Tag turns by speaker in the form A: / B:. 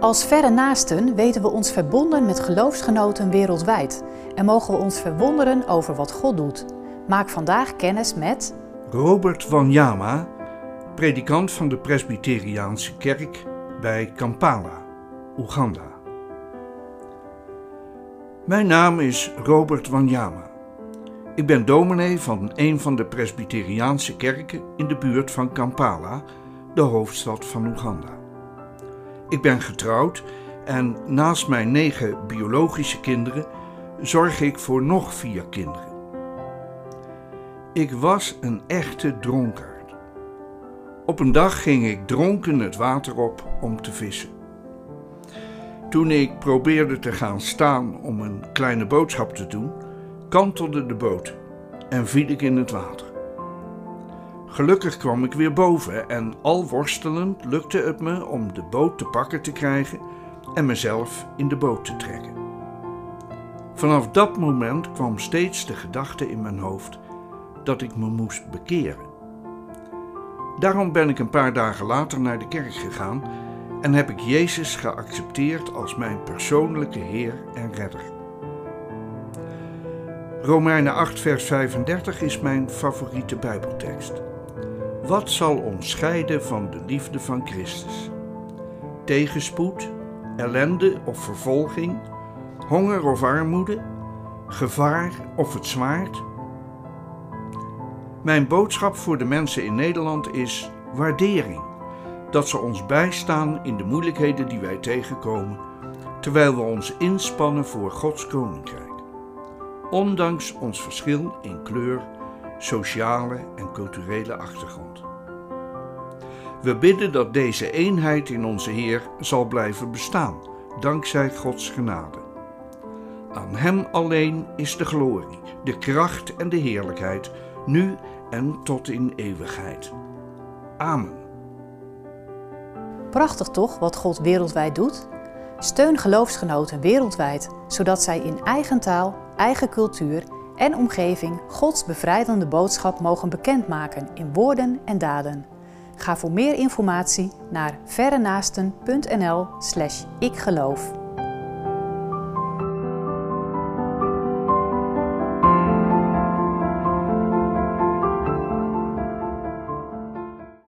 A: Als verre naasten weten we ons verbonden met geloofsgenoten wereldwijd en mogen we ons verwonderen over wat God doet. Maak vandaag kennis met
B: Robert Wanyama, predikant van de Presbyteriaanse kerk bij Kampala, Oeganda. Mijn naam is Robert Wanyama. Ik ben dominee van een van de Presbyteriaanse kerken in de buurt van Kampala, de hoofdstad van Oeganda. Ik ben getrouwd en naast mijn negen biologische kinderen zorg ik voor nog vier kinderen. Ik was een echte dronkaard. Op een dag ging ik dronken het water op om te vissen. Toen ik probeerde te gaan staan om een kleine boodschap te doen, kantelde de boot en viel ik in het water. Gelukkig kwam ik weer boven en al worstelend lukte het me om de boot te pakken te krijgen en mezelf in de boot te trekken. Vanaf dat moment kwam steeds de gedachte in mijn hoofd dat ik me moest bekeren. Daarom ben ik een paar dagen later naar de kerk gegaan en heb ik Jezus geaccepteerd als mijn persoonlijke Heer en Redder. Romeinen 8, vers 35 is mijn favoriete Bijbeltekst. Wat zal ons scheiden van de liefde van Christus? Tegenspoed, ellende of vervolging, honger of armoede, gevaar of het zwaard? Mijn boodschap voor de mensen in Nederland is waardering. Dat ze ons bijstaan in de moeilijkheden die wij tegenkomen, terwijl we ons inspannen voor Gods koninkrijk. Ondanks ons verschil in kleur, sociale en culturele achtergrond. We bidden dat deze eenheid in onze Heer zal blijven bestaan, dankzij Gods genade. Aan Hem alleen is de glorie, de kracht en de heerlijkheid, nu en tot in eeuwigheid. Amen.
A: Prachtig toch wat God wereldwijd doet? Steun geloofsgenoten wereldwijd, zodat zij in eigen taal, eigen cultuur en omgeving Gods bevrijdende boodschap mogen bekendmaken in woorden en daden. Ga voor meer informatie naar verrenaasten.nl/slash ikgeloof.